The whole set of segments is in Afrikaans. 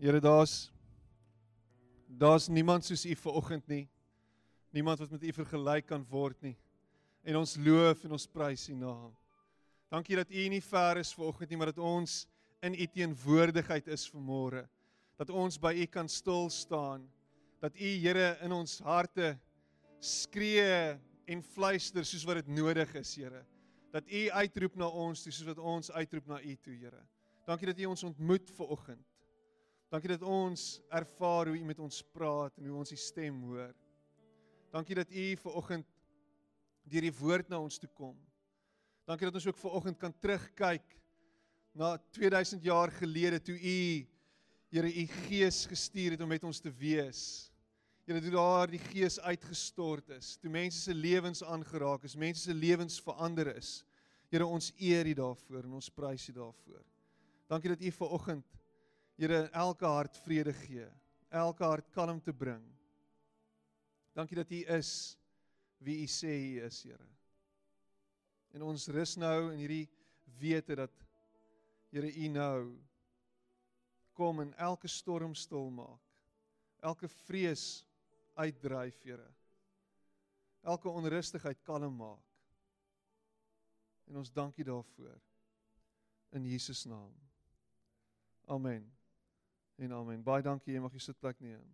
Here, daar's daar's niemand soos U vanoggend nie. Niemand wat met U vergelyk kan word nie. En ons loof en ons prys U naam. Dankie dat U nie ver is vanoggend nie, maar dat ons in U teenwoordigheid is vanmôre. Dat ons by U kan stil staan. Dat U Here in ons harte skree en fluister soos wat dit nodig is, Here. Dat U uitroep na ons soos wat ons uitroep na U toe, Here. Dankie dat U ons ontmoet vanoggend. Dankie dat ons ervaar hoe U met ons praat en hoe ons U stem hoor. Dankie dat U vanoggend deur die woord na ons toe kom. Dankie dat ons ook vanoggend kan terugkyk na 2000 jaar gelede toe U Here U Gees gestuur het om met ons te wees. Here toe daar die Gees uitgestort is, toe mense se lewens aangeraak is, mense se lewens verander is. Here ons eer U daarvoor en ons prys U daarvoor. Dankie dat U vanoggend Here elke hart vrede gee, elke hart kalmte bring. Dankie dat U is wie U sê U is, Here. En ons rus nou in hierdie wete dat Here U nou kom en elke storm stil maak. Elke vrees uitdryf, Here. Elke onrustigheid kalm maak. En ons dankie daarvoor in Jesus naam. Amen en amen. Baie dankie, jy mag jy sitplek neem.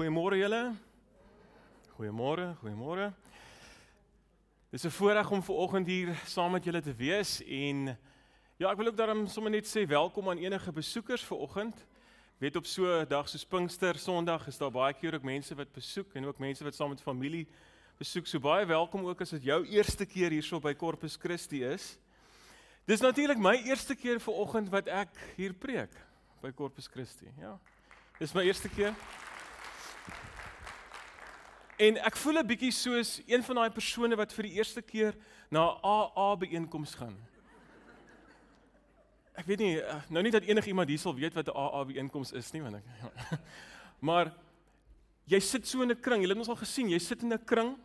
Goeiemôre julle. Goeiemôre, goeiemôre. Dis 'n voorreg om ver oggend hier saam met julle te wees en ja, ek wil ook daarom sommer net sê welkom aan enige besoekers ver oggend. Weet op so 'n dag soos Pinkster Sondag is daar baie keer ook mense wat besoek en ook mense wat saam met familie besoek. So baie welkom ook as dit jou eerste keer hierso by Corpus Christi is. Dis natuurlik my eerste keer ver oggend wat ek hier preek. by Corpus Christi. Ja. Dis my eerste keer. En ek voel 'n bietjie soos een van daai persone wat vir die eerste keer na 'n AA byeenkoms gaan. Ek weet nie eh, nou nie dat enigiemand hier sal weet wat 'n AA byeenkoms is nie want ek Maar jy sit so in 'n kring. Jy het ons al gesien, jy sit in 'n kring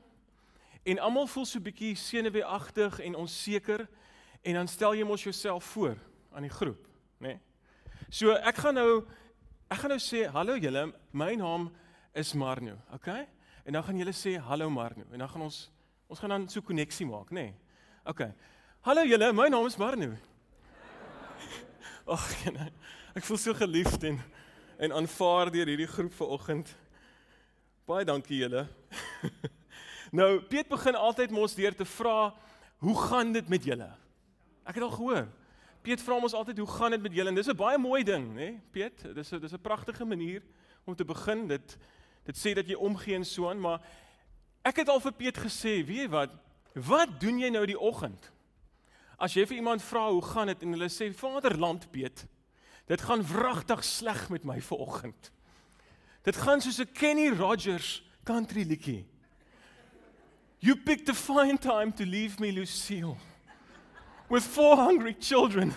en almal voel so bietjie senuweeagtig en onseker en dan stel jy mos jouself voor aan die groep, né? Nee? So ek gaan nou ek gaan nou sê hallo julle, my naam is Marno, okay? En dan gaan julle sê hallo Marno en dan gaan ons ons gaan dan so koneksie maak, nê? Nee? Okay. Hallo julle, my naam is Marno. Ag, nee, ek voel so geliefd en en aanvaar deur hierdie groep vanoggend. Baie dankie julle. nou, Piet begin altyd mos deur te vra, "Hoe gaan dit met julle?" Ek het al gehoor. Piet vra ons altyd, "Hoe gaan dit met julle?" En dis 'n baie mooi ding, hè, Piet? Dis 'n dis 'n pragtige manier om te begin. Dit dit sê dat jy omgee en so aan, maar ek het al vir Piet gesê, "Weet jy wat? Wat doen jy nou die oggend?" As jy vir iemand vra, "Hoe gaan dit?" en hulle sê, "Vaderland, Piet." Dit gaan wragtig sleg met my vanoggend. Dit gaan soos 'n Kenny Rogers country liedjie. You picked a fine time to leave me Lucille with four hungry children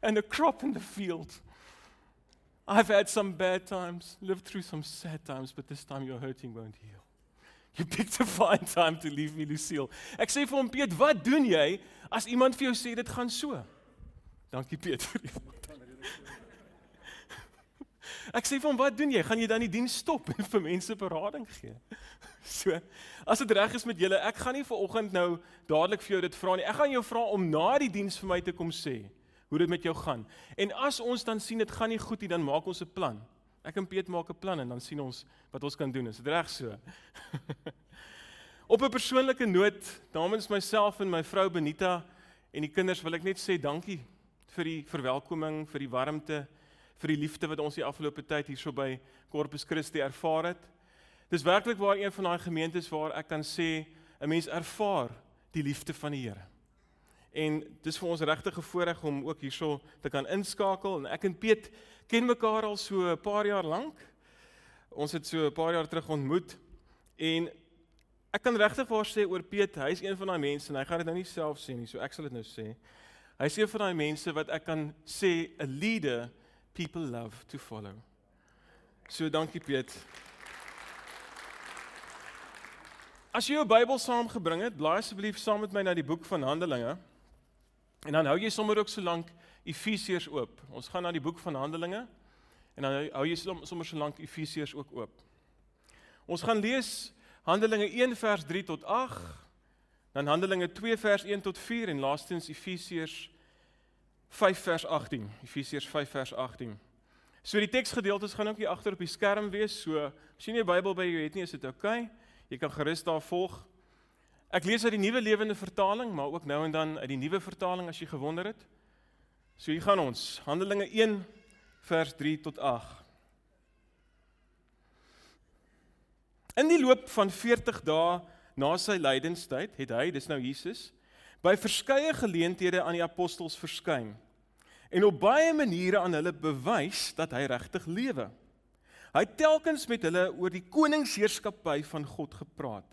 and a crop in the field. I've had some bad times, lived through some sad times, but this time your hurting won't heal. You picked a fine time to leave me Lucille. Ek sê vir hom Piet, wat doen jy as iemand vir jou sê dit gaan so? Dankie Piet vir die Ek sê vir hom, "Wat doen jy? Gaan jy dan die diens stop en vir mense berading gee?" So, as dit reg is met julle, ek gaan nie vir oggend nou dadelik vir jou dit vra nie. Ek gaan jou vra om na die diens vir my te kom sê hoe dit met jou gaan. En as ons dan sien dit gaan nie goed nie, dan maak ons 'n plan. Ek en Piet maak 'n plan en dan sien ons wat ons kan doen. Is dit reg so? Op 'n persoonlike noot, namens myself en my vrou Benita en die kinders wil ek net sê dankie vir die verwelkoming, vir die warmte, vir die liefde wat ons die afgelope tyd hierso by Corpus Christi ervaar het. Dis werklik waar een van daai gemeentes waar ek kan sê 'n mens ervaar die liefde van die Here. En dis vir ons regtig 'n voorreg om ook hierso te kan inskakel en ek en Piet ken mekaar al so 'n paar jaar lank. Ons het so 'n paar jaar terug ontmoet en ek kan regtig waar sê oor Piet, hy's een van daai mense en hy gaan dit nou nie self sê nie, so ek sal dit nou sê. Hy is een van daai mense wat ek kan sê 'n leader people love to follow. So dankie Piet. As jy jou Bybel saamgebring het, blaai asseblief saam met my na die boek van Handelinge. En dan hou jy sommer ook so lank Efesiërs oop. Ons gaan na die boek van Handelinge en dan hou jy sommer so lank Efesiërs ook oop. Ons gaan lees Handelinge 1 vers 3 tot 8, dan Handelinge 2 vers 1 tot 4 en laastens Efesiërs 5 vers 18. Efesiërs 5 vers 18. So die teksgedeeltes gaan ook hier agter op die skerm wees. So as jy nie 'n Bybel by jou het nie, is dit oukei. Okay. Jy kan gerus daar volg. Ek lees uit die Nuwe Lewende Vertaling, maar ook nou en dan uit die Nuwe Vertaling as jy gewonder het. So hier gaan ons. Handelinge 1 vers 3 tot 8. In die loop van 40 dae na sy lydenstyd het hy, dis nou Jesus, by verskeie geleenthede aan die apostels verskyn en op baie maniere aan hulle bewys dat hy regtig lewe. Hy het telkens met hulle oor die koningsheerskappy van God gepraat.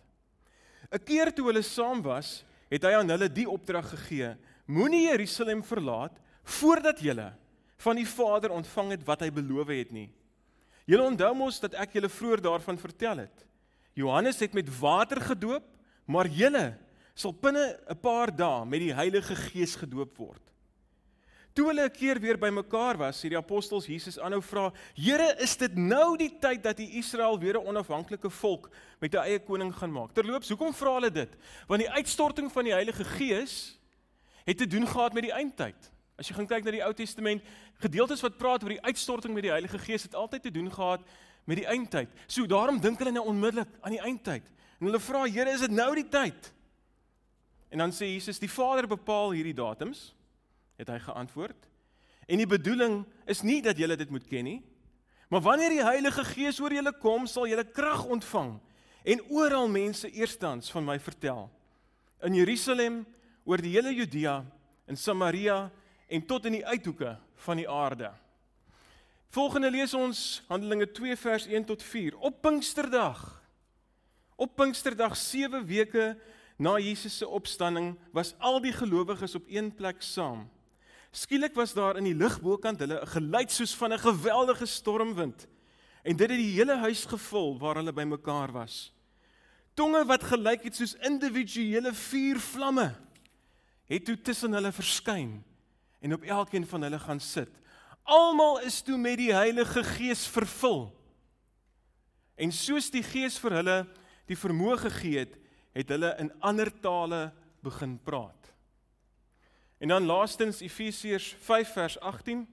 'n Keer toe hulle saam was, het hy aan hulle die opdrag gegee: Moenie Jerusalem verlaat voordat julle van die Vader ontvang het wat hy beloof het nie. Julle onthou mos dat ek julle vroeër daarvan vertel het. Johannes het met water gedoop, maar julle sal binne 'n paar dae met die Heilige Gees gedoop word. Toe hulle 'n keer weer bymekaar was, het die apostels Jesus aanhou vra: "Here, is dit nou die tyd dat U Israel weer 'n onafhanklike volk met 'n eie koning gaan maak?" Terloops, hoekom vra hulle dit? Want die uitstorting van die Heilige Gees het te doen gehad met die eindtyd. As jy gaan kyk na die Ou Testament, gedeeltes wat praat oor die uitstorting met die Heilige Gees het altyd te doen gehad met die eindtyd. So daarom dink hulle nou onmiddellik aan die eindtyd. En hulle vra: "Here, is dit nou die tyd?" En dan sê Jesus, die Vader bepaal hierdie datums, het hy geantwoord. En die bedoeling is nie dat julle dit moet ken nie, maar wanneer die Heilige Gees oor julle kom, sal julle krag ontvang en oral mense eerstens van my vertel. In Jerusalem, oor die hele Judea, in Samaria en tot in die uithoeke van die aarde. Volgende lees ons Handelinge 2 vers 1 tot 4. Op Pinksterdag. Op Pinksterdag 7 weke na Jesus se opstanding was al die gelowiges op een plek saam. Skielik was daar in die lug bokant hulle 'n geluid soos van 'n geweldige stormwind en dit het die hele huis gevul waar hulle bymekaar was. Tonge wat gelyk het soos individuele vuurvlamme het toe tussen hulle verskyn en op elkeen van hulle gaan sit. Almal is toe met die Heilige Gees vervul. En soos die Gees vir hulle die vermoë gegee het, het hulle in ander tale begin praat. En dan laastens Efesiërs 5 vers 18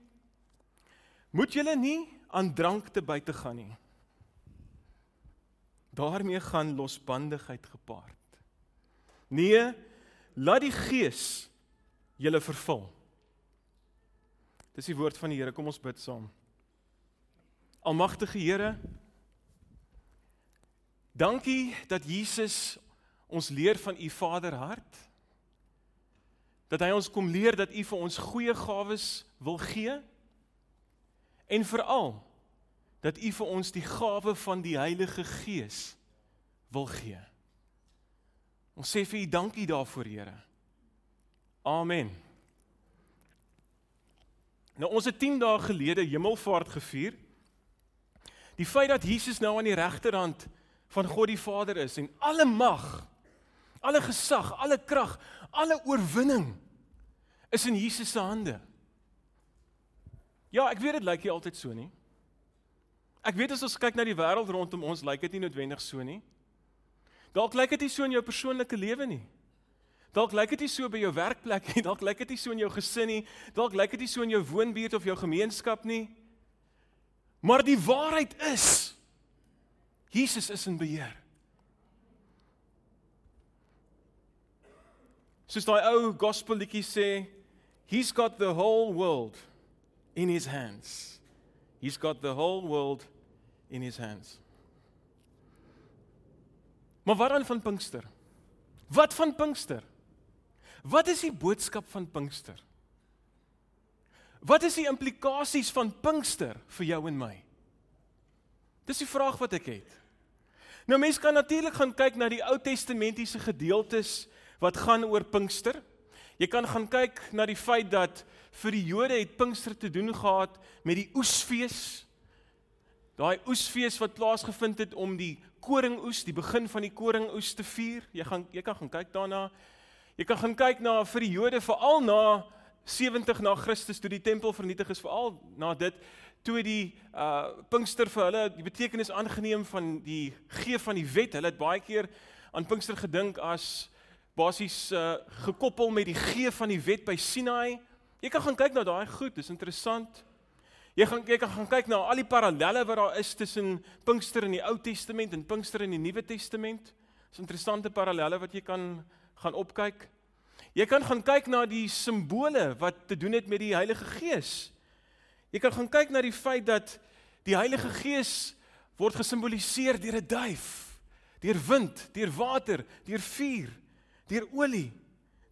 Moet julle nie aan drank te buite gaan nie. daarmee gaan losbandigheid gepaard. Nee, laat die Gees julle vervul. Dis die woord van die Here. Kom ons bid saam. Almagtige Here, dankie dat Jesus ons leer van u Vaderhart. Dat hy ons kom leer dat u vir ons goeie gawes wil gee en veral dat u vir ons die gawe van die Heilige Gees wil gee. Ons sê vir u dankie daarvoor, Here. Amen. Nou ons het 10 dae gelede Hemelvaart gevier. Die feit dat Jesus nou aan die regterhand van God die Vader is en alle mag, alle gesag, alle krag, alle oorwinning is in Jesus se hande. Ja, ek weet dit lyk nie altyd so nie. Ek weet as ons kyk na die wêreld rondom ons, lyk dit nie noodwendig so nie. Dalk lyk dit nie so in jou persoonlike lewe nie. Dalk lyk dit nie so by jou werkplek nie, dalk lyk dit nie so in jou gesin nie, dalk lyk dit nie so in jou woonbuurt of jou gemeenskap nie. Maar die waarheid is Jesus is in beheer. Soos daai ou gospel liedjie sê, he's got the whole world in his hands. He's got the whole world in his hands. Maar wat dan van Pinkster? Wat van Pinkster? Wat is die boodskap van Pinkster? Wat is die implikasies van Pinkster vir jou en my? Dis die vraag wat ek het. Nou mense kan natuurlik gaan kyk na die Ou Testamentiese gedeeltes wat gaan oor Pinkster. Jy kan gaan kyk na die feit dat vir die Jode het Pinkster te doen gehad met die oesfees. Daai oesfees wat plaasgevind het om die koringoes, die begin van die koringoes te vier. Jy gaan jy kan gaan kyk daarna. Jy kan gaan kyk na vir die Jode veral na 70 na Christus toe die tempel vernietig is, veral na dit toe die uh Pinkster vir hulle die betekenis aangeneem van die gee van die wet. Hulle het baie keer aan Pinkster gedink as basies uh gekoppel met die gee van die wet by Sinai. Jy kan gaan kyk na daai goed, dis interessant. Jy gaan jy kan gaan kyk na al die parallelle wat daar is tussen Pinkster in die Ou Testament en Pinkster in die Nuwe Testament. Dis interessante parallelle wat jy kan gaan opkyk. Jy kan gaan kyk na die simbole wat te doen het met die Heilige Gees. Jy kan gaan kyk na die feit dat die Heilige Gees word gesimboliseer deur 'n duif, deur wind, deur water, deur vuur, deur olie,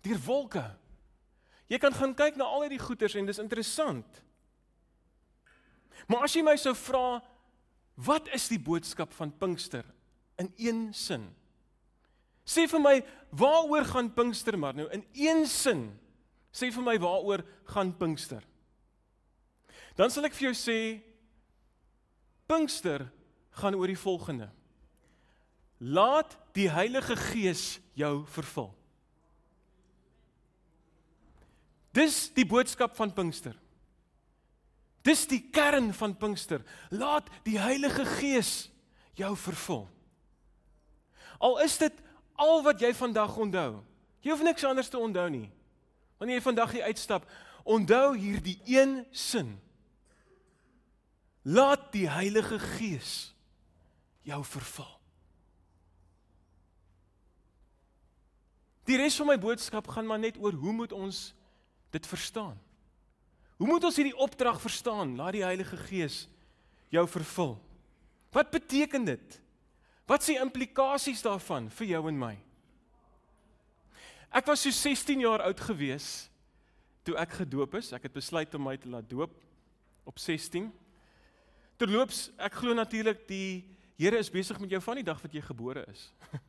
deur wolke. Jy kan gaan kyk na al hierdie goeters en dis interessant. Maar as jy my sou vra wat is die boodskap van Pinkster in een sin? Sê vir my waaroor gaan Pinkster maar nou in een sin? Sê vir my waaroor gaan Pinkster? Dan sal ek vir jou sê Pinkster gaan oor die volgende. Laat die Heilige Gees jou vervul. Dis die boodskap van Pinkster. Dis die kern van Pinkster. Laat die Heilige Gees jou vervul. Al is dit al wat jy vandag onthou. Jy hoef niks anders te onthou nie. Wanneer jy vandag hier uitstap, onthou hierdie een sin. Laat die Heilige Gees jou vervul. Die res van my boodskap gaan maar net oor hoe moet ons dit verstaan? Hoe moet ons hierdie opdrag verstaan? Laat die Heilige Gees jou vervul. Wat beteken dit? Wat is die implikasies daarvan vir jou en my? Ek was so 16 jaar oud gewees toe ek gedoop is. Ek het besluit om my te laat doop op 16. terloops, ek glo natuurlik die Here is besig met jou van die dag wat jy gebore is.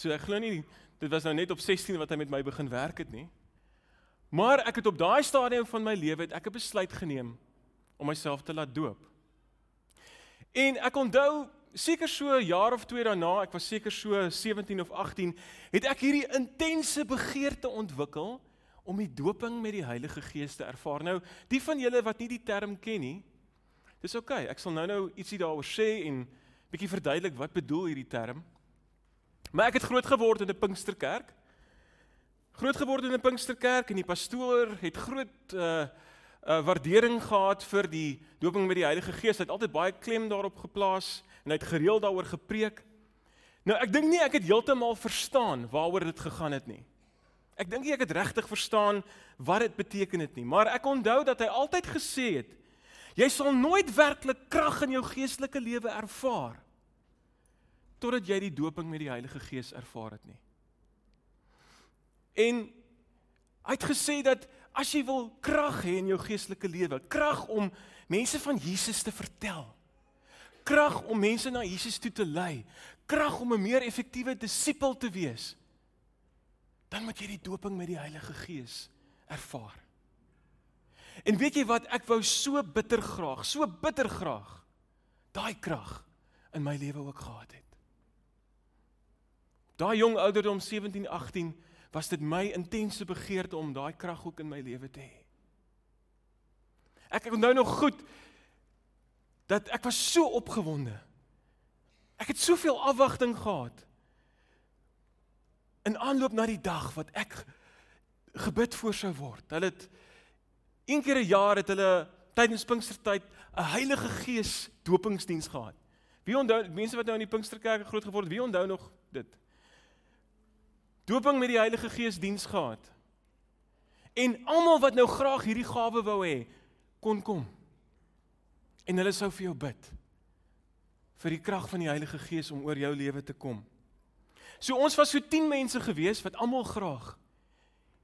so ek glo nie dit was nou net op 16 wat hy met my begin werk het nie. Maar ek het op daai stadium van my lewe het ek 'n besluit geneem om myself te laat doop. En ek onthou seker so 'n jaar of twee daarna, ek was seker so 17 of 18, het ek hierdie intense begeerte ontwikkel om die doping met die Heilige Gees te ervaar. Nou, die van julle wat nie die term ken nie, dis oukei. Okay. Ek sal nou-nou ietsie daaroor sê en bietjie verduidelik wat bedoel hierdie term. Maar ek het groot geword in 'n Pinksterkerk groot geword in 'n Pinksterkerk en die pastoor het groot uh uh waardering gehad vir die doping met die Heilige Gees. Hy het altyd baie klem daarop geplaas en hy het gereeld daaroor gepreek. Nou ek dink nie ek het heeltemal verstaan waaroor dit gegaan het nie. Ek dink nie ek het regtig verstaan wat dit beteken het nie, maar ek onthou dat hy altyd gesê het jy sal nooit werklik krag in jou geestelike lewe ervaar totdat jy die doping met die Heilige Gees ervaar het nie. En hy het gesê dat as jy wil krag hê in jou geestelike lewe, krag om mense van Jesus te vertel, krag om mense na Jesus toe te lei, krag om 'n meer effektiewe disipel te wees, dan moet jy die doping met die Heilige Gees ervaar. En weet jy wat, ek wou so bitter graag, so bitter graag daai krag in my lewe ook gehad het. Daai jong ouderdom 17, 18 was dit my intense begeerte om daai krag ook in my lewe te hê. Ek onthou nog goed dat ek was so opgewonde. Ek het soveel afwagting gehad in aanloop na die dag wat ek gebid voor sou word. Hulle het een keer 'n jaar het hulle tydens Pinkstertyd 'n Heilige Gees dopingsdiens gehad. Wie onthou mense wat nou in die Pinksterkerk groot geword het, wie onthou nog dit? Doping met die Heilige Gees diens gehad. En almal wat nou graag hierdie gawe wou hê, kon kom. En hulle sou vir jou bid vir die krag van die Heilige Gees om oor jou lewe te kom. So ons was so 10 mense gewees wat almal graag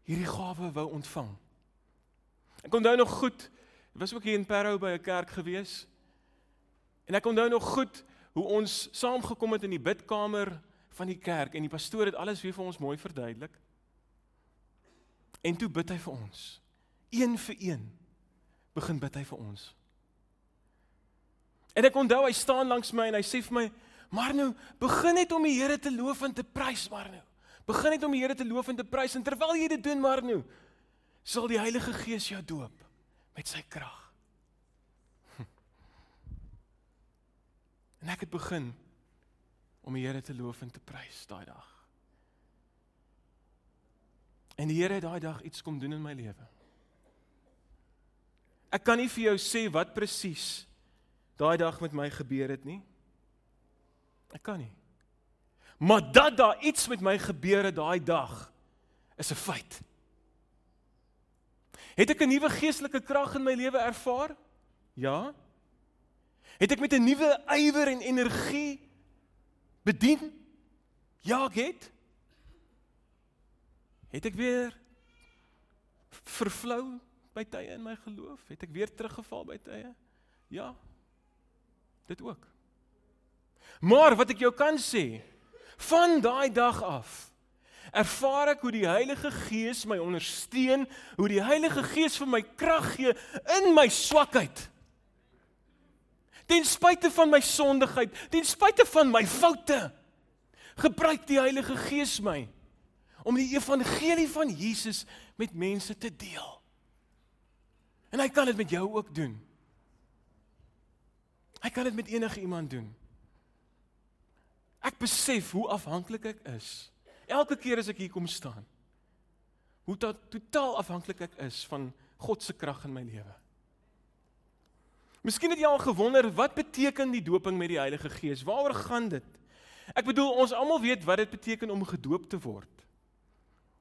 hierdie gawe wou ontvang. Ek onthou nog goed, ek was ook hier in Parow by 'n kerk gewees. En ek onthou nog goed hoe ons saamgekom het in die bidkamer van die kerk en die pastoor het alles weer vir ons mooi verduidelik. En toe bid hy vir ons. Een vir een begin bid hy vir ons. En ek onthou hy staan langs my en hy sê vir my: "Maar nou, begin net om die Here te loof en te prys, maar nou. Begin net om die Here te loof en te prys en terwyl jy dit doen, maar nou, sal die Heilige Gees jou doop met sy krag." En ek het begin om die Here te loof en te prys daai dag. En die Here het daai dag iets kom doen in my lewe. Ek kan nie vir jou sê wat presies daai dag met my gebeur het nie. Ek kan nie. Maar dat daar iets met my gebeur het daai dag is 'n feit. Het ek 'n nuwe geestelike krag in my lewe ervaar? Ja. Het ek met 'n nuwe ywer en energie bedien? Ja, ek het. Het ek weer vervlou by tye in my geloof? Het ek weer teruggeval by tye? Ja. Dit ook. Maar wat ek jou kan sê, van daai dag af ervaar ek hoe die Heilige Gees my ondersteun, hoe die Heilige Gees vir my krag gee in my swakheid. Ten spyte van my sondigheid, ten spyte van my foute, gebruik die Heilige Gees my om die evangelie van Jesus met mense te deel. En hy kan dit met jou ook doen. Hy kan dit met enige iemand doen. Ek besef hoe afhanklik ek is. Elke keer as ek hier kom staan, hoe totaal afhanklik ek is van God se krag in my lewe. Miskien het jy al gewonder wat beteken die doping met die Heilige Gees? Waaroor gaan dit? Ek bedoel ons almal weet wat dit beteken om gedoop te word.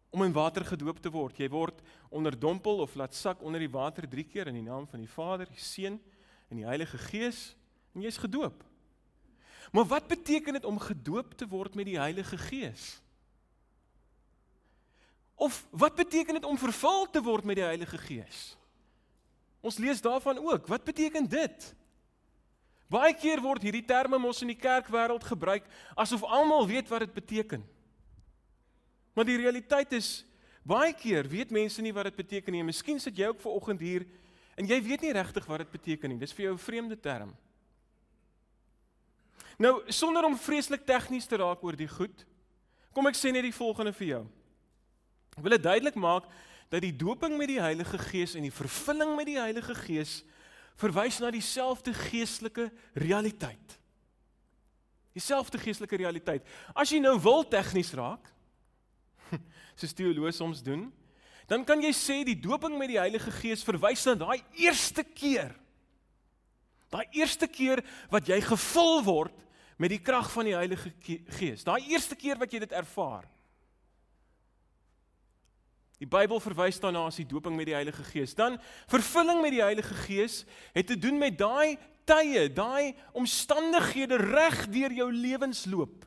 Om in water gedoop te word. Jy word onderdompel of laat sak onder die water 3 keer in die naam van die Vader, die Seun en die Heilige Gees en jy's gedoop. Maar wat beteken dit om gedoop te word met die Heilige Gees? Of wat beteken dit om vervul te word met die Heilige Gees? Ons lees daarvan ook. Wat beteken dit? Baie keer word hierdie terme mos in die kerkwêreld gebruik asof almal weet wat dit beteken. Maar die realiteit is baie keer weet mense nie wat dit beteken nie. Miskien sit jy ook ver oggend hier en jy weet nie regtig wat dit beteken nie. Dis vir jou 'n vreemde term. Nou, sonder om vreeslik tegnies te raak oor die goed, kom ek sê net die volgende vir jou. Ek wil dit duidelik maak dat die doping met die Heilige Gees en die vervulling met die Heilige Gees verwys na dieselfde geestelike realiteit. Dieselfde geestelike realiteit. As jy nou wil tegnies raak, soos teoloë soms doen, dan kan jy sê die doping met die Heilige Gees verwys na daai eerste keer. Daai eerste keer wat jy gevul word met die krag van die Heilige Gees. Daai eerste keer wat jy dit ervaar. Die Bybel verwys daarna as die doping met die Heilige Gees. Dan vervulling met die Heilige Gees het te doen met daai tye, daai omstandighede reg deur jou lewensloop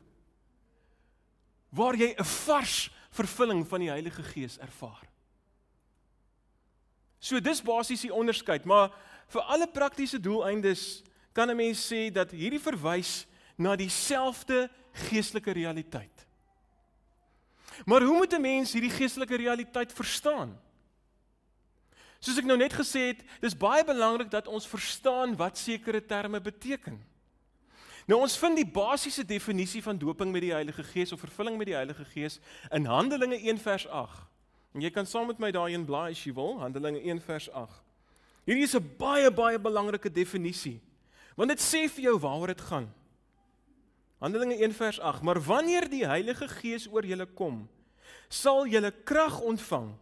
waar jy 'n vars vervulling van die Heilige Gees ervaar. So dis basies die onderskeid, maar vir alle praktiese doeleindes kan 'n mens sê dat hierdie verwys na dieselfde geestelike realiteit. Maar hoe moet 'n mens hierdie geestelike realiteit verstaan? Soos ek nou net gesê het, dis baie belangrik dat ons verstaan wat sekere terme beteken. Nou ons vind die basiese definisie van doping met die Heilige Gees of vervulling met die Heilige Gees in Handelinge 1 vers 8. En jy kan saam met my daarin blaai as jy wil, Handelinge 1 vers 8. Hierdie is 'n baie baie belangrike definisie. Want dit sê vir jou waaroor dit gaan. Handelinge 1 vers 8. Maar wanneer die Heilige Gees oor julle kom, sal julle krag ontvang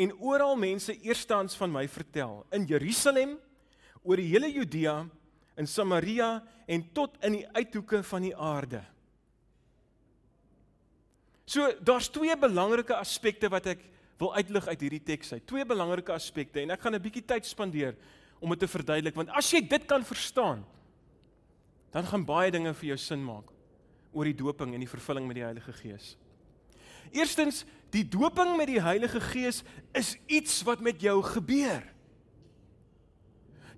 en oral mense eerstens van my vertel in Jerusalem, oor die hele Judea, in Samaria en tot in die uithoeke van die aarde. So daar's twee belangrike aspekte wat ek wil uitlig uit hierdie teks uit. Twee belangrike aspekte en ek gaan 'n bietjie tyd spandeer om dit te verduidelik want as jy dit kan verstaan, dan gaan baie dinge vir jou sin maak oor die doping en die vervulling met die Heilige Gees. Eerstens, die doping met die Heilige Gees is iets wat met jou gebeur.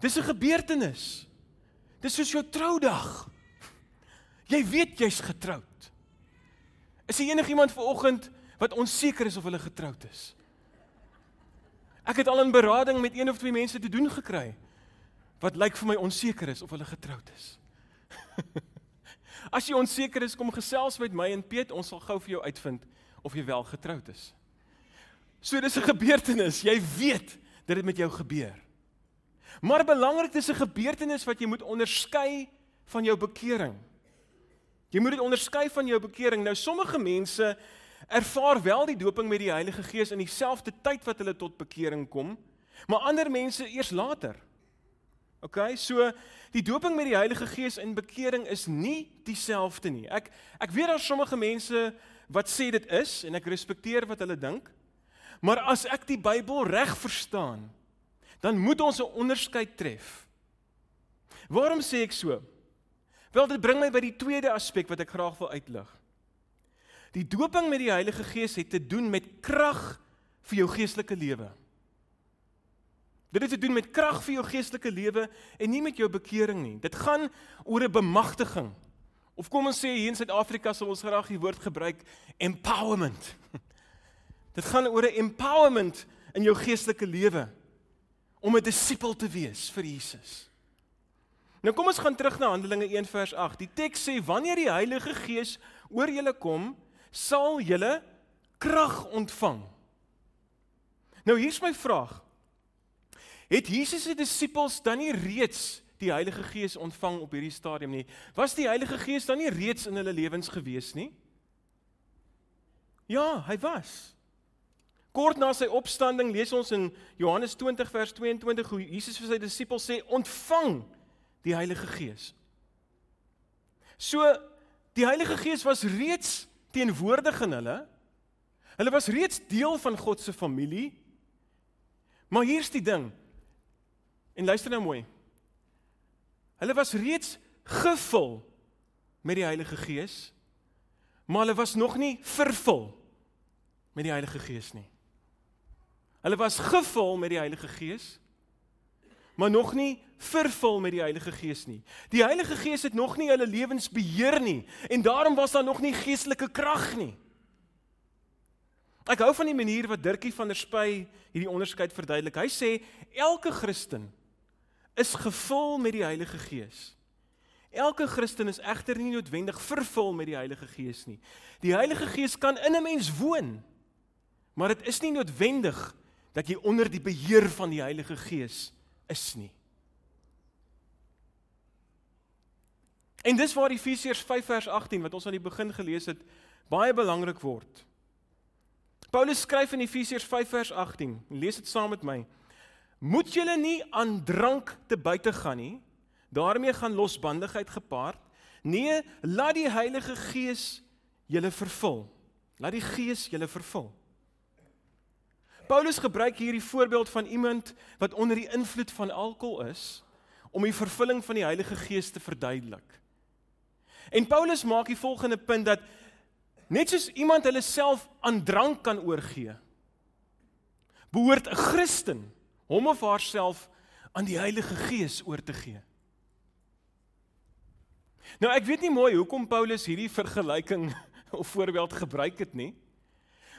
Dis 'n gebeurtenis. Dis soos jou troudag. Jy weet jy's getroud. Is daar enigiemand vanoggend wat onseker is of hulle getroud is? Ek het al in berading met een of twee mense te doen gekry wat lyk vir my onseker is of hulle getroud is. As jy onseker is, kom gesels met my en Piet, ons sal gou vir jou uitvind of jy wel getroud is. So dis 'n gebeurtenis, jy weet dat dit met jou gebeur. Maar belangrik is 'n gebeurtenis wat jy moet onderskei van jou bekering. Jy moet dit onderskei van jou bekering. Nou sommige mense ervaar wel die doping met die Heilige Gees in dieselfde tyd wat hulle tot bekering kom, maar ander mense eers later. OK, so die doping met die Heilige Gees en bekering is nie dieselfde nie. Ek ek weet daar sommige mense wat sê dit is en ek respekteer wat hulle dink. Maar as ek die Bybel reg verstaan, dan moet ons 'n onderskeid tref. Waarom sê ek so? Wel dit bring my by die tweede aspek wat ek graag wil uitlig. Die doping met die Heilige Gees het te doen met krag vir jou geestelike lewe. Dit het te doen met krag vir jou geestelike lewe en nie met jou bekering nie. Dit gaan oor 'n bemagtiging. Of kom ons sê hier in Suid-Afrika sal ons graag die woord gebruik empowerment. Dit gaan oor 'n empowerment in jou geestelike lewe om 'n disipel te wees vir Jesus. Nou kom ons gaan terug na Handelinge 1 vers 8. Die teks sê wanneer die Heilige Gees oor julle kom, sal julle krag ontvang. Nou hier's my vraag. Het Jesus se disippels dan nie reeds die Heilige Gees ontvang op hierdie stadium nie? Was die Heilige Gees dan nie reeds in hulle lewens gewees nie? Ja, hy was. Kort na sy opstanding lees ons in Johannes 20 vers 22 hoe Jesus vir sy disippels sê: "Ontvang die Heilige Gees." So die Heilige Gees was reeds teenwoordig in hulle. Hulle was reeds deel van God se familie. Maar hier's die ding. En luister nou mooi. Hulle was reeds gevul met die Heilige Gees, maar hulle was nog nie vervul met die Heilige Gees nie. Hulle was gevul met die Heilige Gees, maar nog nie vervul met die Heilige Gees nie. Die Heilige Gees het nog nie hulle lewens beheer nie en daarom was daar nog nie geestelike krag nie. Ek hou van die manier wat Dirkie van der Spy hierdie onderskeid verduidelik. Hy sê elke Christen is gevul met die Heilige Gees. Elke Christen is egter nie noodwendig vervul met die Heilige Gees nie. Die Heilige Gees kan in 'n mens woon, maar dit is nie noodwendig dat jy onder die beheer van die Heilige Gees is nie. En dis waar Efesiërs 5 vers 18 wat ons aan die begin gelees het, baie belangrik word. Paulus skryf in Efesiërs 5 vers 18, lees dit saam met my. Moet julle nie aan drank te buite gaan nie, daarmee gaan losbandigheid gepaard. Nee, laat die Heilige Gees julle vervul. Laat die Gees julle vervul. Paulus gebruik hier die voorbeeld van iemand wat onder die invloed van alkohol is om die vervulling van die Heilige Gees te verduidelik. En Paulus maak die volgende punt dat net soos iemand hulle self aan drank kan oorgee, behoort 'n Christen hom of haarself aan die Heilige Gees oor te gee. Nou ek weet nie mooi hoekom Paulus hierdie vergelyking of voorbeeld gebruik het nie.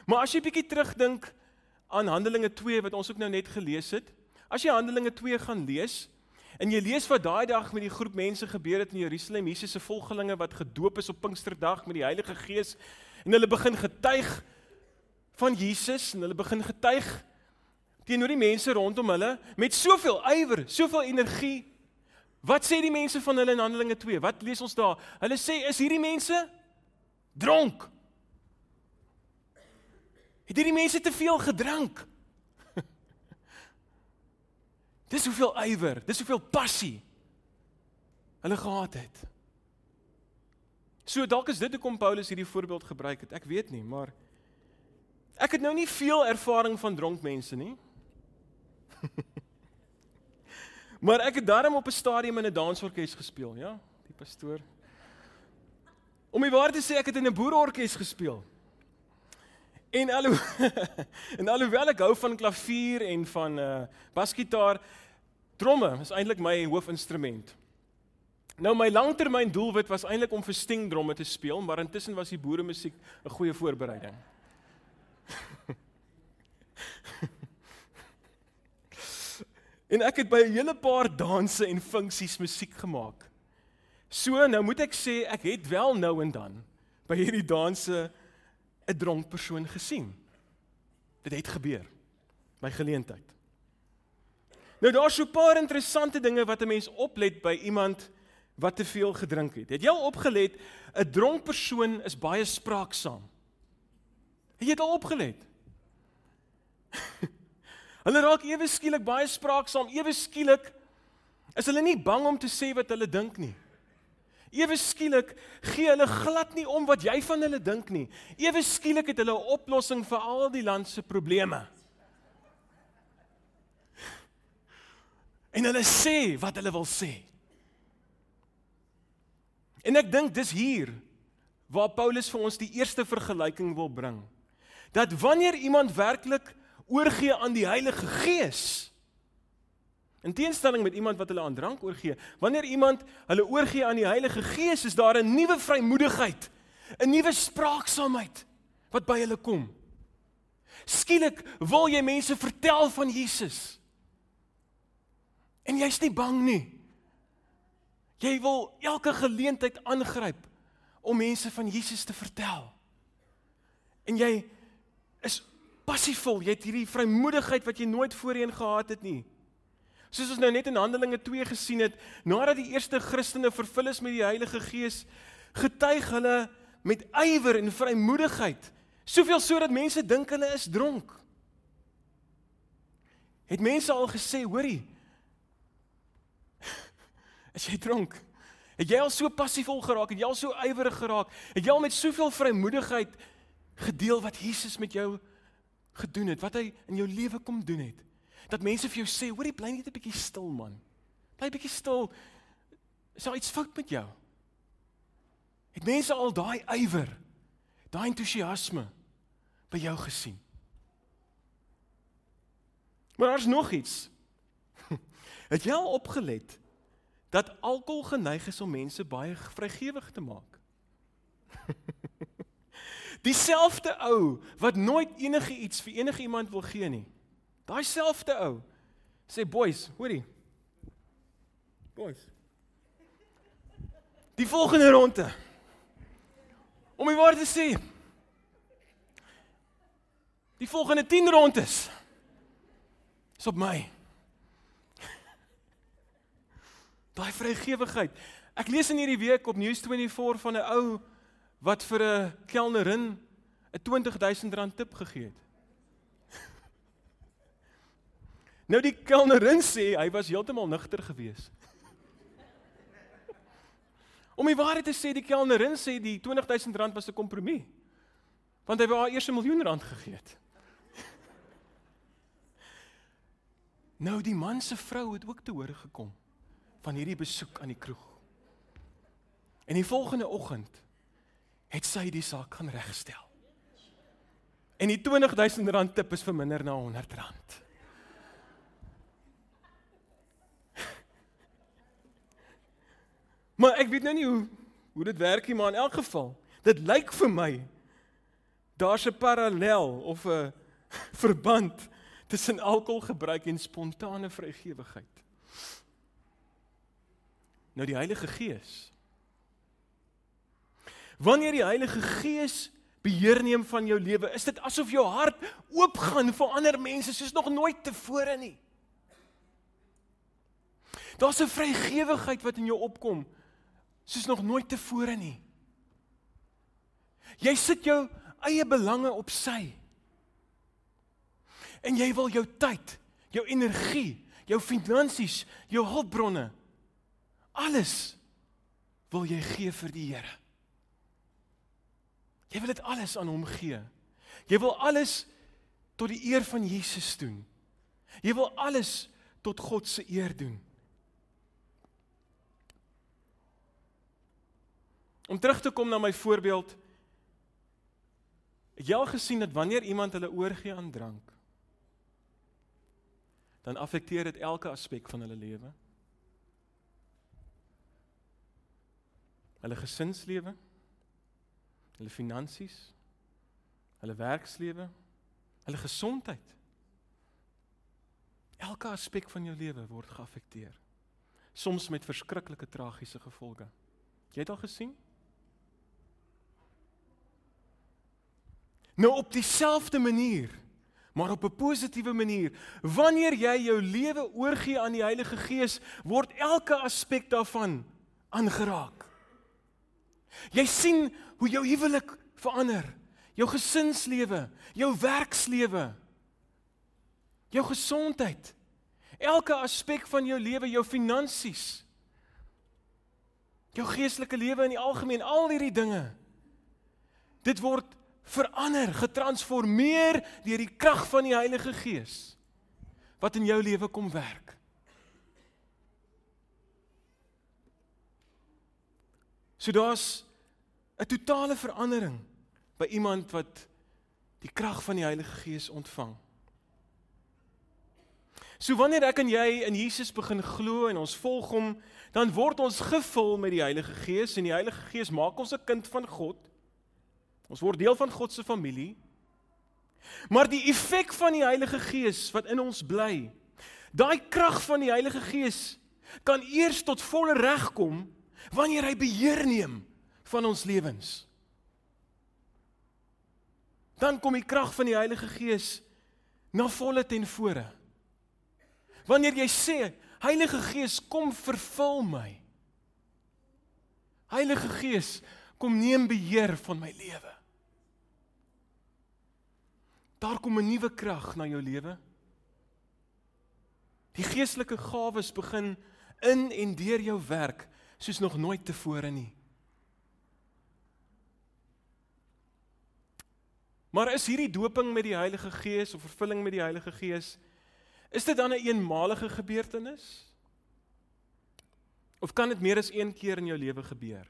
Maar as jy bietjie terugdink aan Handelinge 2 wat ons ook nou net gelees het, as jy Handelinge 2 gaan lees en jy lees wat daai dag met die groep mense gebeur het in Jerusalem, Jesus se volgelinge wat gedoop is op Pinksterdag met die Heilige Gees en hulle begin getuig van Jesus en hulle begin getuig teenoor die mense rondom hulle met soveel ywer, soveel energie Wat sê die mense van hulle in Handelinge 2? Wat lees ons daar? Hulle sê is hierdie mense dronk? Het hierdie mense te veel gedrink? dis hoeveel ywer, dis hoeveel passie hulle gehad het. So dalk is dit hoekom Paulus hierdie voorbeeld gebruik het. Ek weet nie, maar ek het nou nie veel ervaring van dronk mense nie. Maar ek het daarom op 'n stadium in 'n dansorkes gespeel, ja, die pastoor. Om die waarheid te sê, ek het in 'n boerorkes gespeel. En alho en alhoewel ek hou van klavier en van uh basgitaar, tromme is eintlik my hoofinstrument. Nou my langtermyn doelwit was eintlik om vir stingdromme te speel, maar intussen was die boere musiek 'n goeie voorbereiding. En ek het by 'n hele paar danse en funksies musiek gemaak. So nou moet ek sê ek het wel nou en dan by hierdie danse 'n dronk persoon gesien. Dit het gebeur by geleentheid. Nou daar's so 'n paar interessante dinge wat 'n mens oplet by iemand wat te veel gedrink het. Het jy al opgelet 'n dronk persoon is baie spraaksaam? Het jy dit al opgelet? Hulle raak ewe skielik baie spraaksaam, ewe skielik is hulle nie bang om te sê wat hulle dink nie. Ewe skielik gee hulle glad nie om wat jy van hulle dink nie. Ewe skielik het hulle 'n oplossing vir al die land se probleme. En hulle sê wat hulle wil sê. En ek dink dis hier waar Paulus vir ons die eerste vergelyking wil bring. Dat wanneer iemand werklik oorgee aan die Heilige Gees. In teenstelling met iemand wat hulle aan drank oorgee, wanneer iemand hulle oorgee aan die Heilige Gees, is daar 'n nuwe vrymoedigheid, 'n nuwe spraaksaamheid wat by hulle kom. Skielik wil jy mense vertel van Jesus. En jy's nie bang nie. Jy wil elke geleentheid aangryp om mense van Jesus te vertel. En jy passievol. Jy het hierdie vrymoedigheid wat jy nooit voorheen gehad het nie. Soos ons nou net in Handelinge 2 gesien het, nadat die eerste Christene vervul is met die Heilige Gees, getuig hulle met ywer en vrymoedigheid, soveel sodat mense dink hulle is dronk. Het mense al gesê, hoorie, is jy dronk? Het jy al so passievol geraak? Het jy al so ywerig geraak? Het jy al met soveel vrymoedigheid gedeel wat Jesus met jou gedoen het, wat hy in jou lewe kom doen het. Dat mense vir jou sê, hoorie, bly net 'n bietjie stil man. Bly bietjie stil. Is daar iets fout met jou? Het mense al daai ywer, daai entoesiasme by jou gesien? Maar daar's nog iets. Het jy al opgelet dat alkohol geneig is om mense baie vrygewig te maak? Dieselfde ou wat nooit enige iets vir enige iemand wil gee nie. Daai selfde ou sê boys, hoorie. Boys. Die volgende ronde. Om die waarheid te sê. Die volgende 10 rondes. Is op my. Daai vrygewigheid. Ek lees in hierdie week op News24 van 'n ou wat vir 'n kelnerin 'n 20000 rand tip gegee het. Nou die kelnerin sê hy was heeltemal nugter geweest. Om die waarheid te sê, die kelnerin sê die 20000 rand was 'n kompromie. Want hy wou haar eers 'n miljoen rand gegee het. Nou die man se vrou het ook te hore gekom van hierdie besoek aan die kroeg. En die volgende oggend het sy die saak gaan regstel. En die 20000 rand tip is verminder na 100 rand. Maar ek weet nou nie hoe hoe dit werk nie, maar in elk geval, dit lyk vir my daar's 'n parallel of 'n verband tussen alkoholgebruik en spontane vrygewigheid. Nou die Heilige Gees. Wanneer die Heilige Gees beheer neem van jou lewe, is dit asof jou hart oopgaan vir ander mense soos nog nooit tevore nie. Daar's 'n vrygewigheid wat in jou opkom soos nog nooit tevore nie. Jy sit jou eie belange op sy. En jy wil jou tyd, jou energie, jou finansies, jou hulpbronne alles wil jy gee vir die Here. Jy wil dit alles aan hom gee. Jy wil alles tot die eer van Jesus doen. Jy wil alles tot God se eer doen. Om terug te kom na my voorbeeld. Het jy al gesien dat wanneer iemand hulle oorgee aan drank, dan affekteer dit elke aspek van hulle lewe? Hulle gesinslewe, hulle finansies, hulle werkslewe, hulle gesondheid. Elke aspek van jou lewe word geaffekteer. Soms met verskriklike tragiese gevolge. Jy het al gesien? Nou op dieselfde manier, maar op 'n positiewe manier. Wanneer jy jou lewe oorgee aan die Heilige Gees, word elke aspek daarvan aangeraak. Jy sien hoe jou huwelik verander, jou gesinslewe, jou werkslewe, jou gesondheid, elke aspek van jou lewe, jou finansies, jou geestelike lewe in die algemeen, al hierdie dinge. Dit word verander, getransformeer deur die krag van die Heilige Gees wat in jou lewe kom werk. So daar's 'n totale verandering by iemand wat die krag van die Heilige Gees ontvang. So wanneer ek en jy in Jesus begin glo en ons volg hom, dan word ons gevul met die Heilige Gees en die Heilige Gees maak ons 'n kind van God. Ons word deel van God se familie. Maar die effek van die Heilige Gees wat in ons bly, daai krag van die Heilige Gees kan eers tot volle reg kom wanneer hy beheer neem van ons lewens. Dan kom die krag van die Heilige Gees na volle ten vore. Wanneer jy sê, Heilige Gees, kom vervul my. Heilige Gees, kom neem beheer van my lewe. Daar kom 'n nuwe krag na jou lewe. Die geestelike gawes begin in en deur jou werk soos nog nooit tevore nie. Maar is hierdie doping met die Heilige Gees of vervulling met die Heilige Gees is dit dan 'n een eenmalige gebeurtenis? Of kan dit meer as een keer in jou lewe gebeur?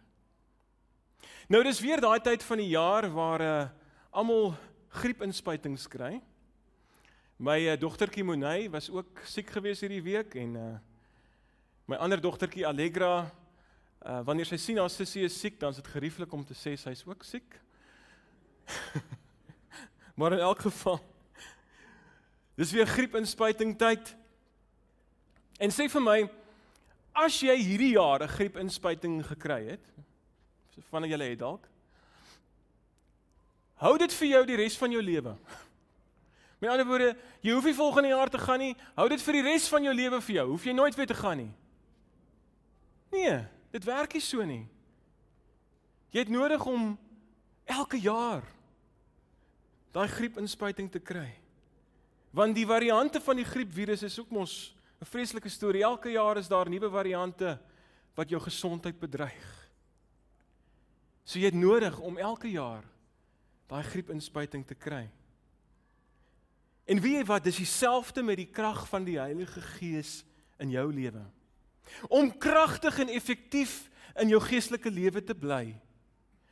Nou dis weer daai tyd van die jaar waar uh, almal griepinspuitings kry. My uh, dogtertjie Monay was ook siek gewees hierdie week en uh My ander dogtertjie Allegra, uh wanneer sy sien haar sussie is siek, dan is dit gerieflik om te sê sy is ook siek. maar in elk geval dis weer griepinspuiting tyd. En sê vir my, as jy hierdie jaar 'n griepinspuiting gekry het, van julle het dalk Hou dit vir jou die res van jou lewe. Met ander woorde, jy hoef nie volgende jaar te gaan nie. Hou dit vir die res van jou lewe vir jou. Hoef jy nooit weer te gaan nie. Nee, dit werk nie so nie. Jy het nodig om elke jaar daai griepinspuiting te kry. Want die variante van die griepvirus is ook mos 'n vreeslike storie. Elke jaar is daar nuwe variante wat jou gesondheid bedreig. So jy het nodig om elke jaar daai griepinspuiting te kry. En weet jy wat, dis dieselfde met die krag van die Heilige Gees in jou lewe. Om kragtig en effektief in jou geestelike lewe te bly,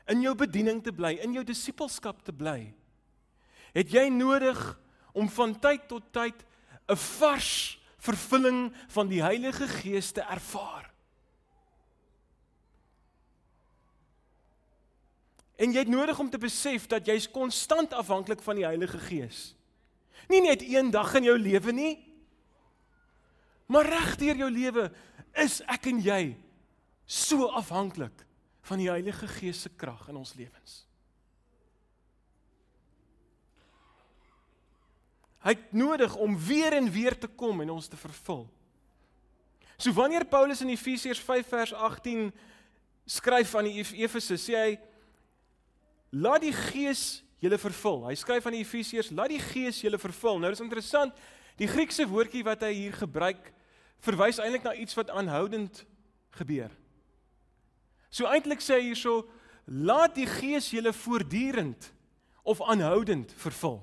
in jou bediening te bly, in jou disippelskap te bly, het jy nodig om van tyd tot tyd 'n vars vervulling van die Heilige Gees te ervaar. En jy het nodig om te besef dat jy's konstant afhanklik van die Heilige Gees. Nie net een dag in jou lewe nie, maar regdeur jou lewe is ek en jy so afhanklik van die Heilige Gees se krag in ons lewens. Hy het nodig om weer en weer te kom en ons te vervul. So wanneer Paulus in Efesiërs 5 vers 18 skryf aan die Efese, sê hy laat die Gees julle vervul. Hy skryf aan die Efesiërs, laat die Gees julle vervul. Nou dis interessant, die Griekse woordjie wat hy hier gebruik verwys eintlik na iets wat aanhoudend gebeur. So eintlik sê hy hierso, laat die Gees julle voortdurend of aanhoudend vervul.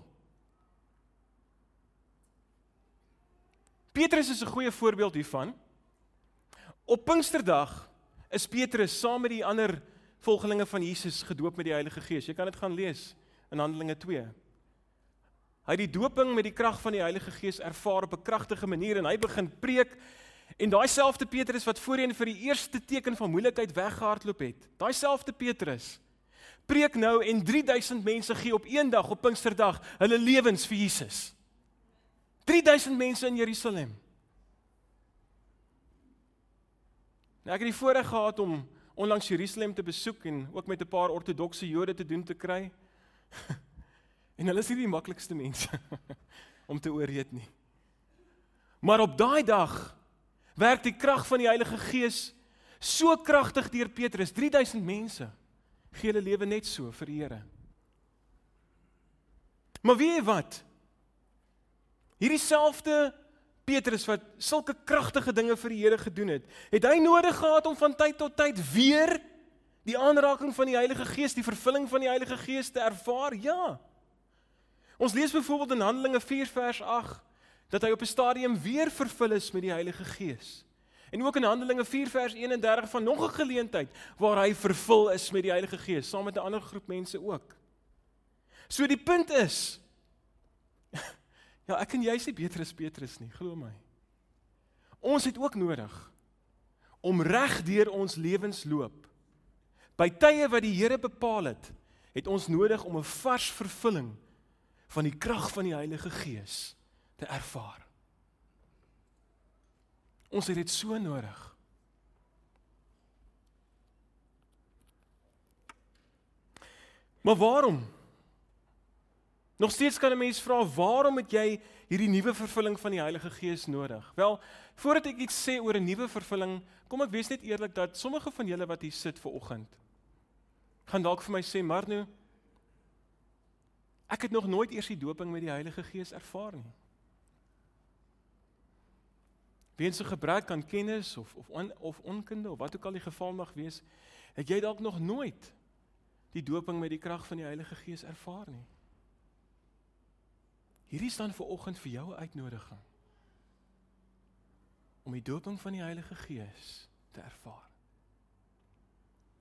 Petrus is 'n goeie voorbeeld hiervan. Op Pinksterdag is Petrus saam met die ander volgelinge van Jesus gedoop met die Heilige Gees. Jy kan dit gaan lees in Handelinge 2. Hy het die doping met die krag van die Heilige Gees ervaar op 'n kragtige manier en hy begin preek en daai selfde Petrus wat voorheen vir die eerste teken van moeilikheid weggehardloop het. Daai selfde Petrus preek nou en 3000 mense gee op een dag op Pinksterdag hulle lewens vir Jesus. 3000 mense in Jerusalem. Nou ek het die voorreg gehad om onlangs Jerusalem te besoek en ook met 'n paar ortodokse Jode te doen te kry. en hulle is nie die maklikste mense om te oorreed nie. Maar op daai dag werk die krag van die Heilige Gees so kragtig deur Petrus, 3000 mense gee hulle lewe net so vir die Here. Maar weet jy wat? Hierdie selfde Petrus wat sulke kragtige dinge vir die Here gedoen het, het hy nodig gehad om van tyd tot tyd weer die aanraking van die Heilige Gees, die vervulling van die Heilige Gees te ervaar? Ja. Ons lees byvoorbeeld in Handelinge 4 vers 8 dat hy op 'n stadium weer vervul is met die Heilige Gees. En ook in Handelinge 4 vers 31 van nog 'n geleentheid waar hy vervul is met die Heilige Gees saam met 'n ander groep mense ook. So die punt is Ja, ek en jy is nie beter as Petrus nie, glo my. Ons het ook nodig om reg deur ons lewensloop by tye wat die Here bepaal het, het ons nodig om 'n vars vervulling van die krag van die Heilige Gees te ervaar. Ons het dit so nodig. Maar waarom Nog steeds kan 'n mens vra waarom het jy hierdie nuwe vervulling van die Heilige Gees nodig? Wel, voordat ek iets sê oor 'n nuwe vervulling, kom ek wees net eerlik dat sommige van julle wat hier sit ver oggend gaan dalk vir my sê, "Marno, ek het nog nooit eers die doping met die Heilige Gees ervaar nie." Weens 'n gebrek aan kennis of of on, of onkunde of wat ook al die geval mag wees, het jy dalk nog nooit die doping met die krag van die Heilige Gees ervaar nie. Hierdie staan vir oggend vir jou uitnodiging om die doping van die Heilige Gees te ervaar.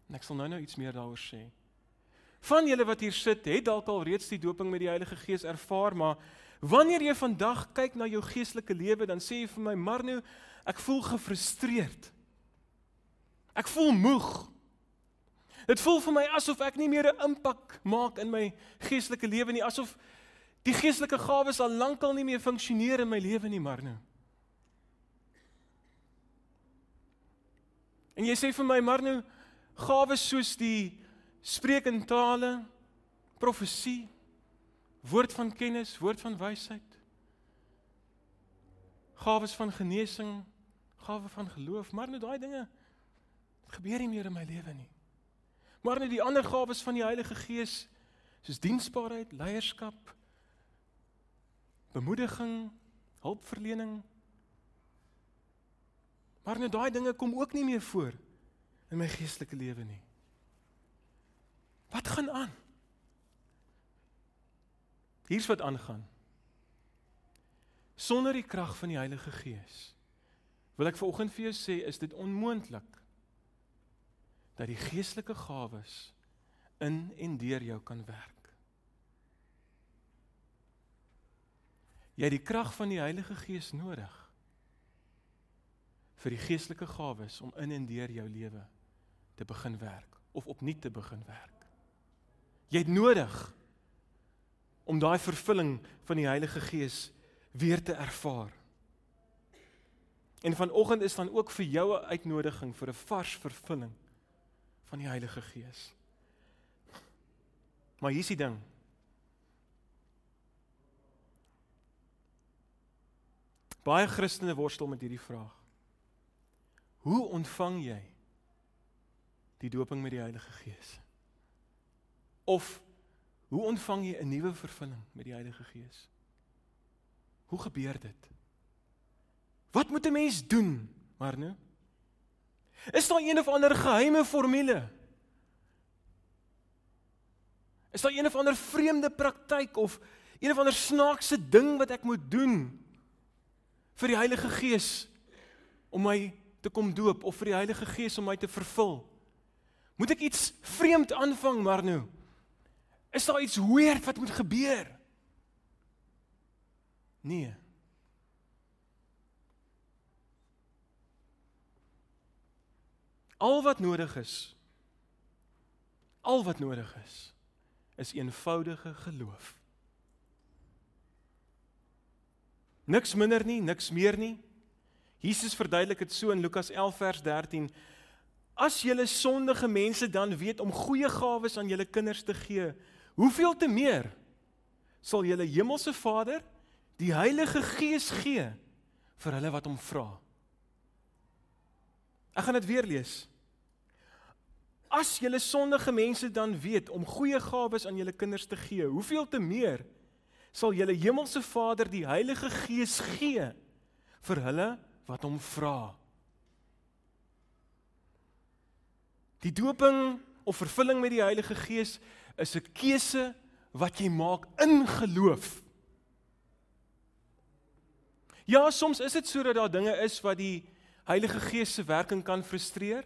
En ek sal nou nou iets meer daaroor sê. Van julle wat hier sit, het dalk al reeds die doping met die Heilige Gees ervaar, maar wanneer jy vandag kyk na jou geestelike lewe, dan sê jy vir my, "Marno, ek voel gefrustreerd. Ek voel moeg. Dit voel vir my asof ek nie meer 'n impak maak in my geestelike lewe nie, asof die geestelike gawes al lankal nie meer funksioneer in my lewe nie, Marno." En jy sê vir my, "Marno, gawes soos die spreek in tale, profesie, woord van kennis, woord van wysheid, gawes van genesing, gawe van geloof, maar net daai dinge gebeur nie meer in my lewe nie. Maar net die ander gawes van die Heilige Gees, soos diensbaarheid, leierskap, bemoediging, hulpverlening, maar net daai dinge kom ook nie meer voor in my geestelike lewe nie. Wat gaan aan? Hier's wat aangaan. Sonder die krag van die Heilige Gees wil ek vanoggend vir jou sê is dit onmoontlik dat die geestelike gawes in en deur jou kan werk. Jy het die krag van die Heilige Gees nodig vir die geestelike gawes om in en deur jou lewe te begin werk of opnuut te begin werk. Jy het nodig om daai vervulling van die Heilige Gees weer te ervaar. En vanoggend is dan ook vir jou 'n uitnodiging vir 'n vars vervulling van die Heilige Gees. Maar hier's die ding. Baie Christene worstel met hierdie vraag. Hoe ontvang jy die dooping met die Heilige Gees? Of hoe ontvang jy 'n nuwe vervulling met die Heilige Gees? Hoe gebeur dit? Wat moet 'n mens doen, Marno? Is daar een of ander geheime formule? Is daar een of ander vreemde praktyk of een of ander snaakse ding wat ek moet doen vir die Heilige Gees om my te kom doop of vir die Heilige Gees om my te vervul? Moet ek iets vreemd aanvang, Marno? Is daar iets weird wat moet gebeur? Nee. Al wat nodig is al wat nodig is is eenvoudige geloof. Niks minder nie, niks meer nie. Jesus verduidelik dit so in Lukas 11 vers 13. As julle sondige mense dan weet om goeie gawes aan julle kinders te gee, Hoeveel te meer sal julle hemelse Vader die Heilige Gees gee vir hulle wat hom vra? Ek gaan dit weer lees. As julle sondige mense dan weet om goeie gawes aan julle kinders te gee, hoeveel te meer sal julle hemelse Vader die Heilige Gees gee vir hulle wat hom vra? Die doping of vervulling met die Heilige Gees is 'n keuse wat jy maak in geloof. Ja, soms is dit sodat daar dinge is wat die Heilige Gees se werking kan frustreer.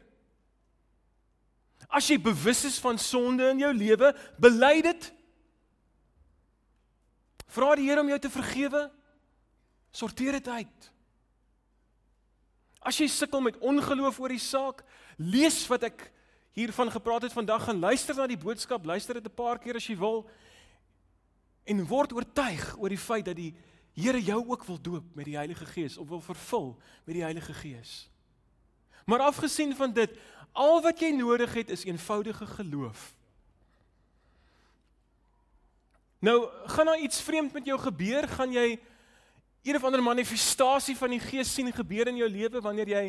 As jy bewus is van sonde in jou lewe, bely dit. Vra die Here om jou te vergewe. Sorteer dit uit. As jy sukkel met ongeloof oor die saak, lees wat ek hiervan gepraat het vandag, gaan luister na die boodskap, luister dit 'n paar keer as jy wil en word oortuig oor die feit dat die Here jou ook wil doop met die Heilige Gees of wil vervul met die Heilige Gees. Maar afgesien van dit, al wat jy nodig het is eenvoudige geloof. Nou, gaan daar iets vreemd met jou gebeur? Gaan jy een of ander manifestasie van die Gees sien gebeur in jou lewe wanneer jy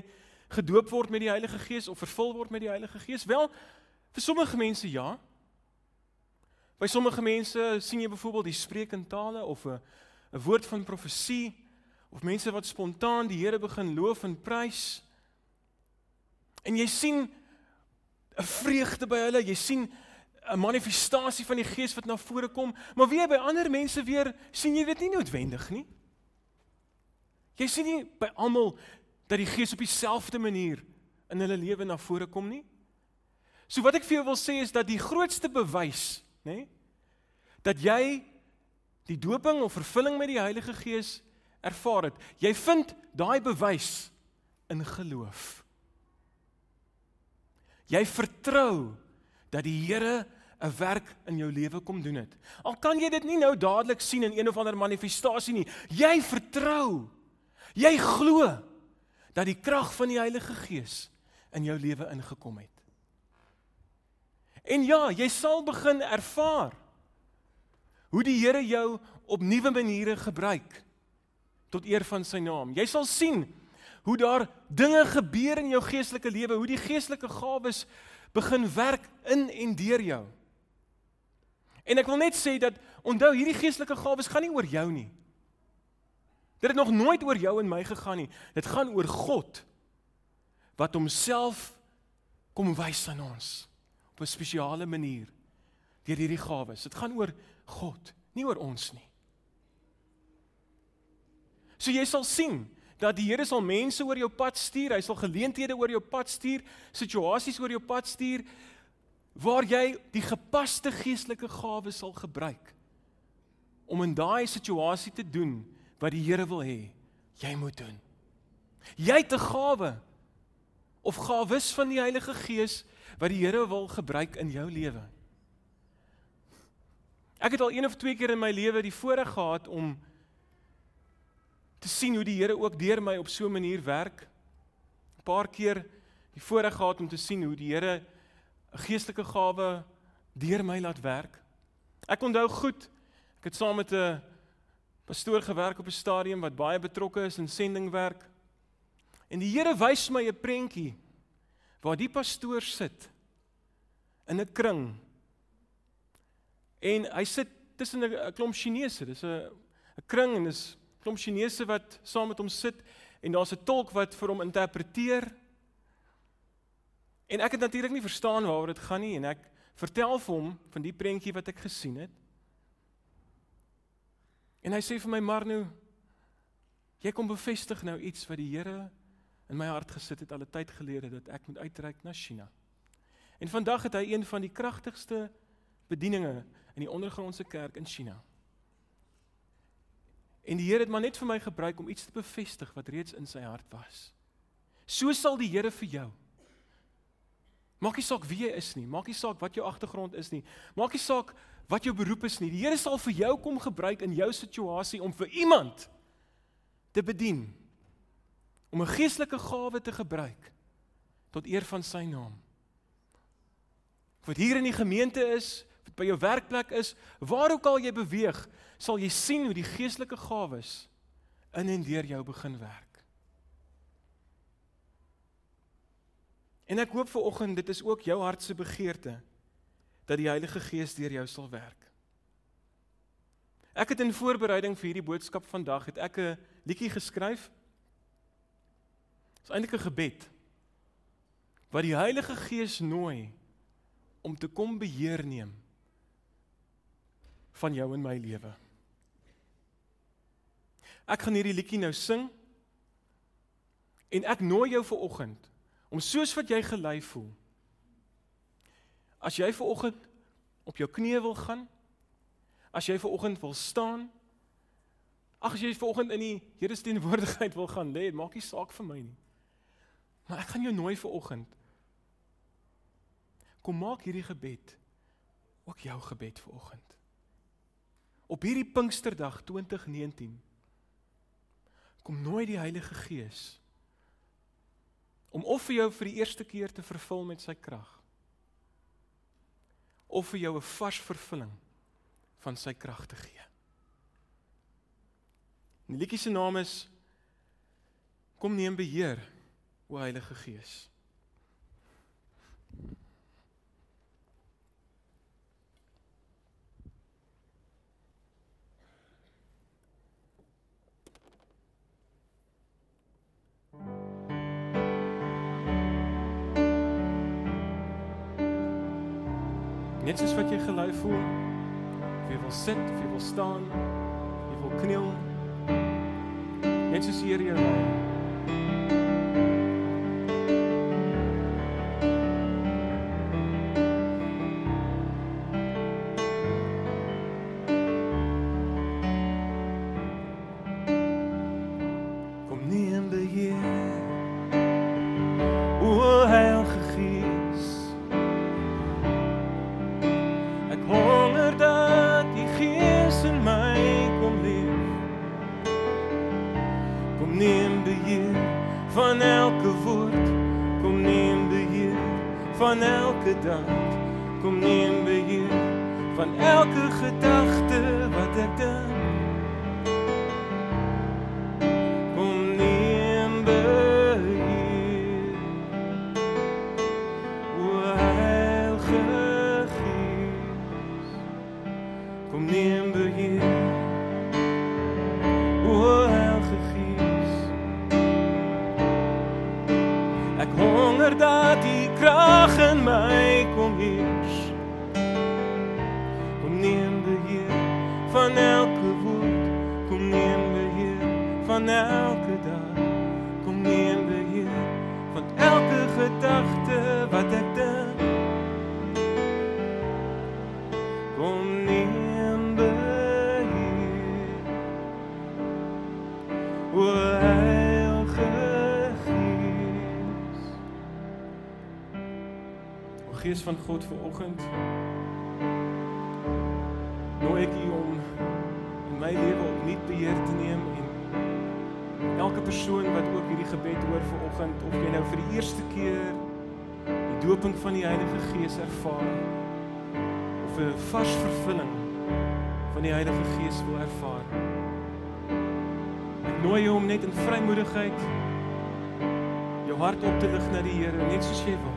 gedoop word met die Heilige Gees of vervul word met die Heilige Gees? Wel, vir sommige mense ja. By sommige mense sien jy byvoorbeeld die spreek in tale of 'n 'n woord van profesie of mense wat spontaan die Here begin loof en prys. En jy sien 'n vreugde by hulle, jy sien 'n manifestasie van die Gees wat na vore kom, maar wie by ander mense weer sien jy dit nie noodwendig nie. Jy sien nie by almal dat die Gees op dieselfde manier in hulle lewe na vore kom nie. So wat ek vir jou wil sê is dat die grootste bewys, nê, nee, dat jy die doping of vervulling met die Heilige Gees ervaar het. Jy vind daai bewys in geloof. Jy vertrou dat die Here 'n werk in jou lewe kom doen het. Al kan jy dit nie nou dadelik sien in een of ander manifestasie nie, jy vertrou. Jy glo dat die krag van die Heilige Gees in jou lewe ingekom het. En ja, jy sal begin ervaar hoe die Here jou op nuwe maniere gebruik tot eer van sy naam. Jy sal sien hoe daar dinge gebeur in jou geestelike lewe, hoe die geestelike gawes begin werk in en deur jou. En ek wil net sê dat onthou hierdie geestelike gawes gaan nie oor jou nie. Dit het nog nooit oor jou en my gegaan nie. Dit gaan oor God wat homself kom wys aan ons op 'n spesiale manier deur hierdie gawes. Dit gaan oor God, nie oor ons nie. So jy sal sien dat die Here sal mense oor jou pad stuur, hy sal geleenthede oor jou pad stuur, situasies oor jou pad stuur waar jy die gepaste geestelike gawes sal gebruik om in daai situasie te doen wat die Here wil hê jy moet doen. Jy het 'n gawe of gawes van die Heilige Gees wat die Here wil gebruik in jou lewe. Ek het al een of twee keer in my lewe die voorreg gehad om te sien hoe die Here ook deur my op so 'n manier werk. 'n Paar keer die voorreg gehad om te sien hoe die Here 'n geestelike gawe deur my laat werk. Ek onthou goed, ek het saam met 'n pastoor gewerk op 'n stadium wat baie betrokke is in sendingwerk. En die Here wys my 'n prentjie waar die pastoor sit in 'n kring. En hy sit tussen 'n klomp Chinese. Dis 'n 'n kring en dis klomp Chinese wat saam met hom sit en daar's 'n tolk wat vir hom interpreteer. En ek het natuurlik nie verstaan waaroor dit gaan nie en ek vertel vir hom van die prentjie wat ek gesien het. En hy sê vir my Marno, jy kom bevestig nou iets wat die Here in my hart gesit het al 'n tyd gelede dat ek moet uitreik na China. En vandag het hy een van die kragtigste bedieninge in die ondergrondse kerk in China. En die Here het maar net vir my gebruik om iets te bevestig wat reeds in sy hart was. So sal die Here vir jou Maak nie saak wie jy is nie, maak nie saak wat jou agtergrond is nie. Maak nie saak wat jou beroep is nie. Die Here sal vir jou kom gebruik in jou situasie om vir iemand te bedien. Om 'n geestelike gawe te gebruik tot eer van sy naam. Of dit hier in die gemeente is, of dit by jou werkplek is, waar ook al jy beweeg, sal jy sien hoe die geestelike gawes in en deur jou begin werk. En ek hoop vir oggend dit is ook jou hart se begeerte dat die Heilige Gees deur jou sal werk. Ek het in voorbereiding vir hierdie boodskap vandag het ek 'n liedjie geskryf. Dit is eintlik 'n gebed wat die Heilige Gees nooi om te kom beheer neem van jou en my lewe. Ek gaan hierdie liedjie nou sing en ek nooi jou vir oggend om soos wat jy gelei voel. As jy ver oggend op jou knieë wil gaan, as jy ver oggend wil staan, ag as jy ver oggend in die Here se teenwoordigheid wil gaan lê, maak nie saak vir my nie. Maar ek gaan jou nooi vir oggend. Kom maak hierdie gebed ook jou gebed vir oggend. Op hierdie Pinksterdag 2019 kom nooi die Heilige Gees om of vir jou vir die eerste keer te vervul met sy krag of vir jou 'n vars vervulling van sy krag te gee. Die liedjie se naam is Kom neem beheer o Heilige Gees. Net soos wat jy gelei voel. Of jy wil sit, of jy wil staan, of jy wil kniel. Net soos hier jou lei. Van God vir oggend. Nooi ek U om in my lewe opnuut beheer te neem en elke persoon wat ook hierdie gebed hoor vir oggend of jy nou vir die eerste keer die doping van die Heilige Gees ervaar of 'n vars vervulling van die Heilige Gees wil ervaar. Ek nooi jou om net in vrymoedigheid jou hart op te lig na die Here net soos jy wil.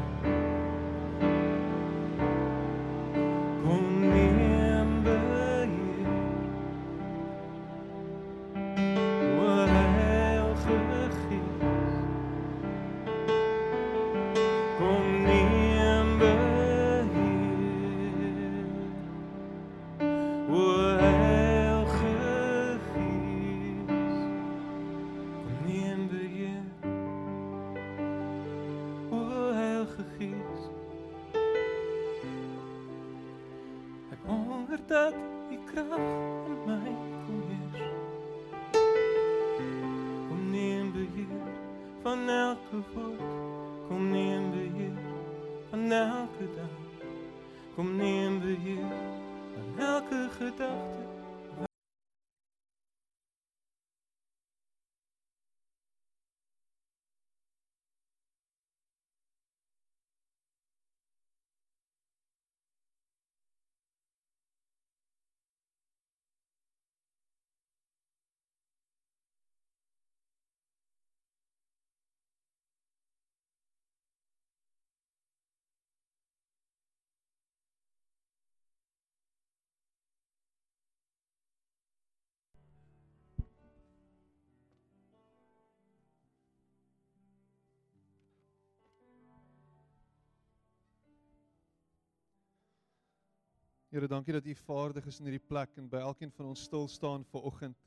Here, dankie dat U vaardig is in hierdie plek en by elkeen van ons stil staan vir oggend.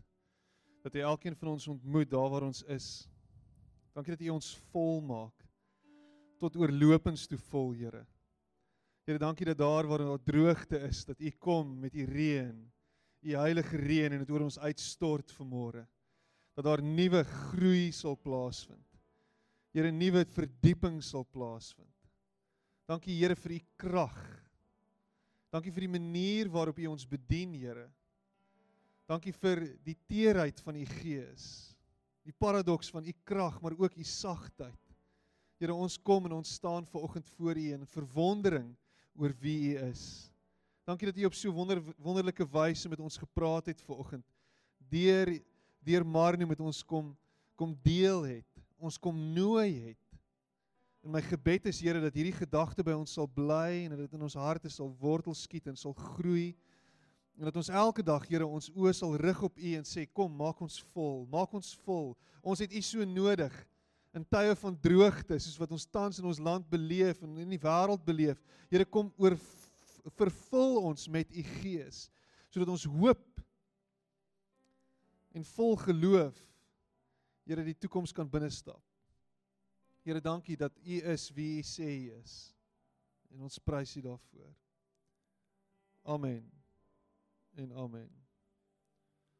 Dat U elkeen van ons ontmoet daar waar ons is. Dankie dat U ons vol maak tot oorlopends toe vol, Here. Here, dankie dat daar waar daar droogte is, dat U kom met U reën, U heilige reën en dit oor ons uitstort vanmôre. Dat daar nuwe groei sal plaasvind. Here, nuwe verdieping sal plaasvind. Dankie Here vir U krag. Dankie vir die manier waarop U ons bedien, Here. Dankie vir die teerheid van U Gees. Die paradoks van U krag, maar ook U sagtheid. Here, ons kom en ons staan ver oggend voor U in verwondering oor wie U is. Dankie dat U op so wonder wonderlike wyse met ons gepraat het ver oggend. Deur deur Marnie met ons kom kom deel het. Ons kom nooi het. En my gebed is Here dat hierdie gedagte by ons sal bly en dat dit in ons harte sal wortel skiet en sal groei. En dat ons elke dag Here ons oë sal rig op U en sê kom, maak ons vol, maak ons vol. Ons het U so nodig in tye van droogte soos wat ons tans in ons land beleef en in die wêreld beleef. Here kom oor vervul ons met U Gees sodat ons hoop en vol geloof Here die toekoms kan binnestap. Here, dankie dat U is wie U sê U is. En ons prys U daarvoor. Amen. En amen.